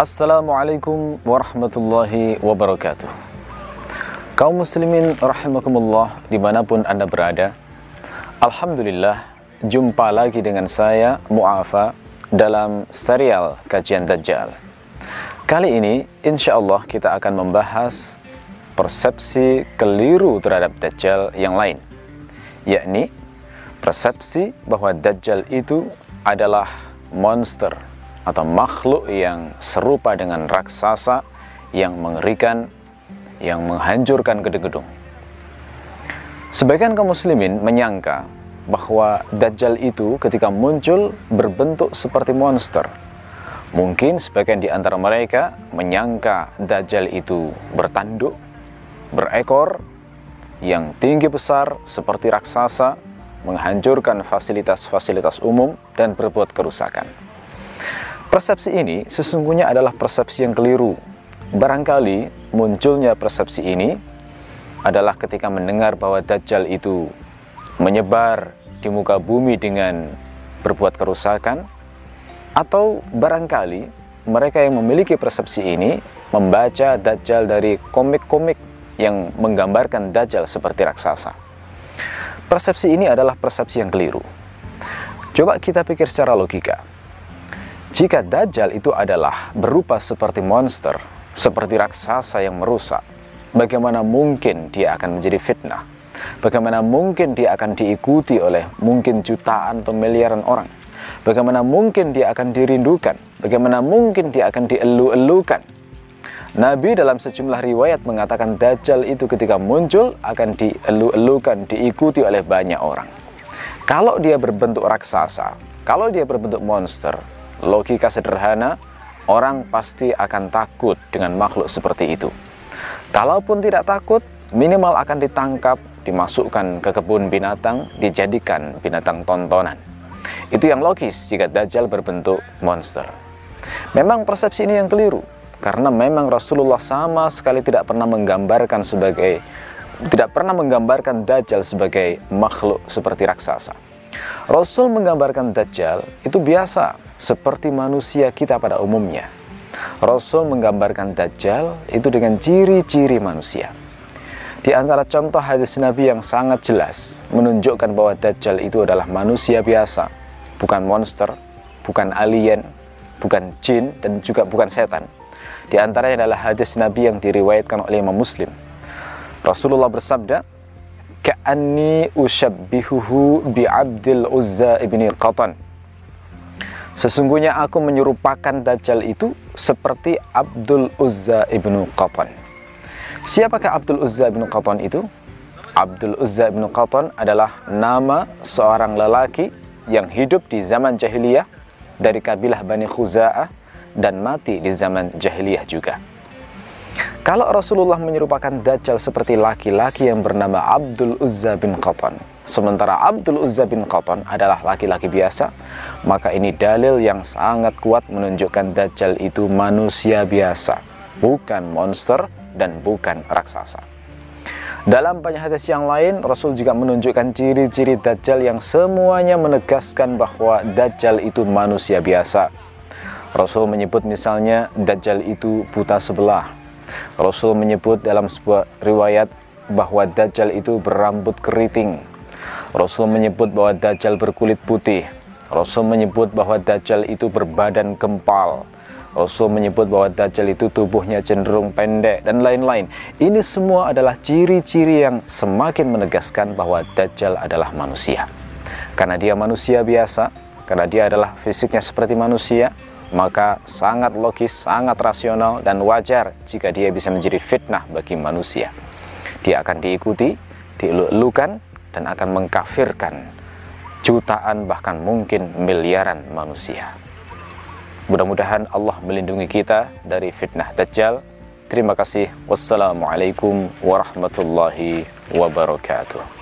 Assalamualaikum warahmatullahi wabarakatuh. Kaum muslimin rahimakumullah di mana pun anda berada Alhamdulillah jumpa lagi dengan saya Mu'afa dalam serial kajian Dajjal. Kali ini insya Allah kita akan membahas persepsi keliru terhadap Dajjal yang lain yakni persepsi bahwa Dajjal itu adalah monster atau makhluk yang serupa dengan raksasa yang mengerikan, yang menghancurkan gedung-gedung. Sebagian kaum muslimin menyangka bahwa Dajjal itu ketika muncul berbentuk seperti monster. Mungkin sebagian di antara mereka menyangka Dajjal itu bertanduk, berekor, yang tinggi besar seperti raksasa, menghancurkan fasilitas-fasilitas umum dan berbuat kerusakan. Persepsi ini sesungguhnya adalah persepsi yang keliru. Barangkali munculnya persepsi ini adalah ketika mendengar bahwa Dajjal itu menyebar di muka bumi dengan berbuat kerusakan, atau barangkali mereka yang memiliki persepsi ini membaca Dajjal dari komik-komik yang menggambarkan Dajjal seperti raksasa. Persepsi ini adalah persepsi yang keliru. Coba kita pikir secara logika. Jika Dajjal itu adalah berupa seperti monster, seperti raksasa yang merusak, bagaimana mungkin dia akan menjadi fitnah? Bagaimana mungkin dia akan diikuti oleh mungkin jutaan atau miliaran orang? Bagaimana mungkin dia akan dirindukan? Bagaimana mungkin dia akan dielu-elukan? Nabi dalam sejumlah riwayat mengatakan Dajjal itu ketika muncul akan dielu-elukan, diikuti oleh banyak orang. Kalau dia berbentuk raksasa, kalau dia berbentuk monster, Logika sederhana, orang pasti akan takut dengan makhluk seperti itu. Kalaupun tidak takut, minimal akan ditangkap, dimasukkan ke kebun binatang, dijadikan binatang tontonan. Itu yang logis jika Dajjal berbentuk monster. Memang persepsi ini yang keliru, karena memang Rasulullah sama sekali tidak pernah menggambarkan sebagai tidak pernah menggambarkan Dajjal sebagai makhluk seperti raksasa. Rasul menggambarkan Dajjal itu biasa, seperti manusia kita pada umumnya. Rasul menggambarkan Dajjal itu dengan ciri-ciri manusia. Di antara contoh hadis Nabi yang sangat jelas menunjukkan bahwa Dajjal itu adalah manusia biasa, bukan monster, bukan alien, bukan jin, dan juga bukan setan. Di antaranya adalah hadis Nabi yang diriwayatkan oleh Imam Muslim. Rasulullah bersabda, Ka'anni ushabbihuhu bi'abdil uzza ibni Qatan Sesungguhnya aku menyerupakan Dajjal itu seperti Abdul Uzza ibnu Qatan. Siapakah Abdul Uzza ibnu Qatan itu? Abdul Uzza ibnu Qatan adalah nama seorang lelaki yang hidup di zaman jahiliyah dari kabilah Bani Khuza'ah dan mati di zaman jahiliyah juga. Kalau Rasulullah menyerupakan Dajjal seperti laki-laki yang bernama Abdul Uzza bin Qatan, sementara Abdul Uzza bin Qatan adalah laki-laki biasa, maka ini dalil yang sangat kuat menunjukkan Dajjal itu manusia biasa, bukan monster dan bukan raksasa. Dalam banyak hadis yang lain, Rasul juga menunjukkan ciri-ciri Dajjal yang semuanya menegaskan bahwa Dajjal itu manusia biasa. Rasul menyebut misalnya Dajjal itu buta sebelah. Rasul menyebut dalam sebuah riwayat bahwa Dajjal itu berambut keriting. Rasul menyebut bahwa Dajjal berkulit putih. Rasul menyebut bahwa Dajjal itu berbadan gempal. Rasul menyebut bahwa Dajjal itu tubuhnya cenderung pendek dan lain-lain. Ini semua adalah ciri-ciri yang semakin menegaskan bahwa Dajjal adalah manusia. Karena dia manusia biasa, karena dia adalah fisiknya seperti manusia, maka sangat logis, sangat rasional dan wajar jika dia bisa menjadi fitnah bagi manusia. Dia akan diikuti, dieluk-elukan, dan akan mengkafirkan jutaan bahkan mungkin miliaran manusia. Mudah-mudahan Allah melindungi kita dari fitnah Dajjal. Terima kasih. Wassalamualaikum warahmatullahi wabarakatuh.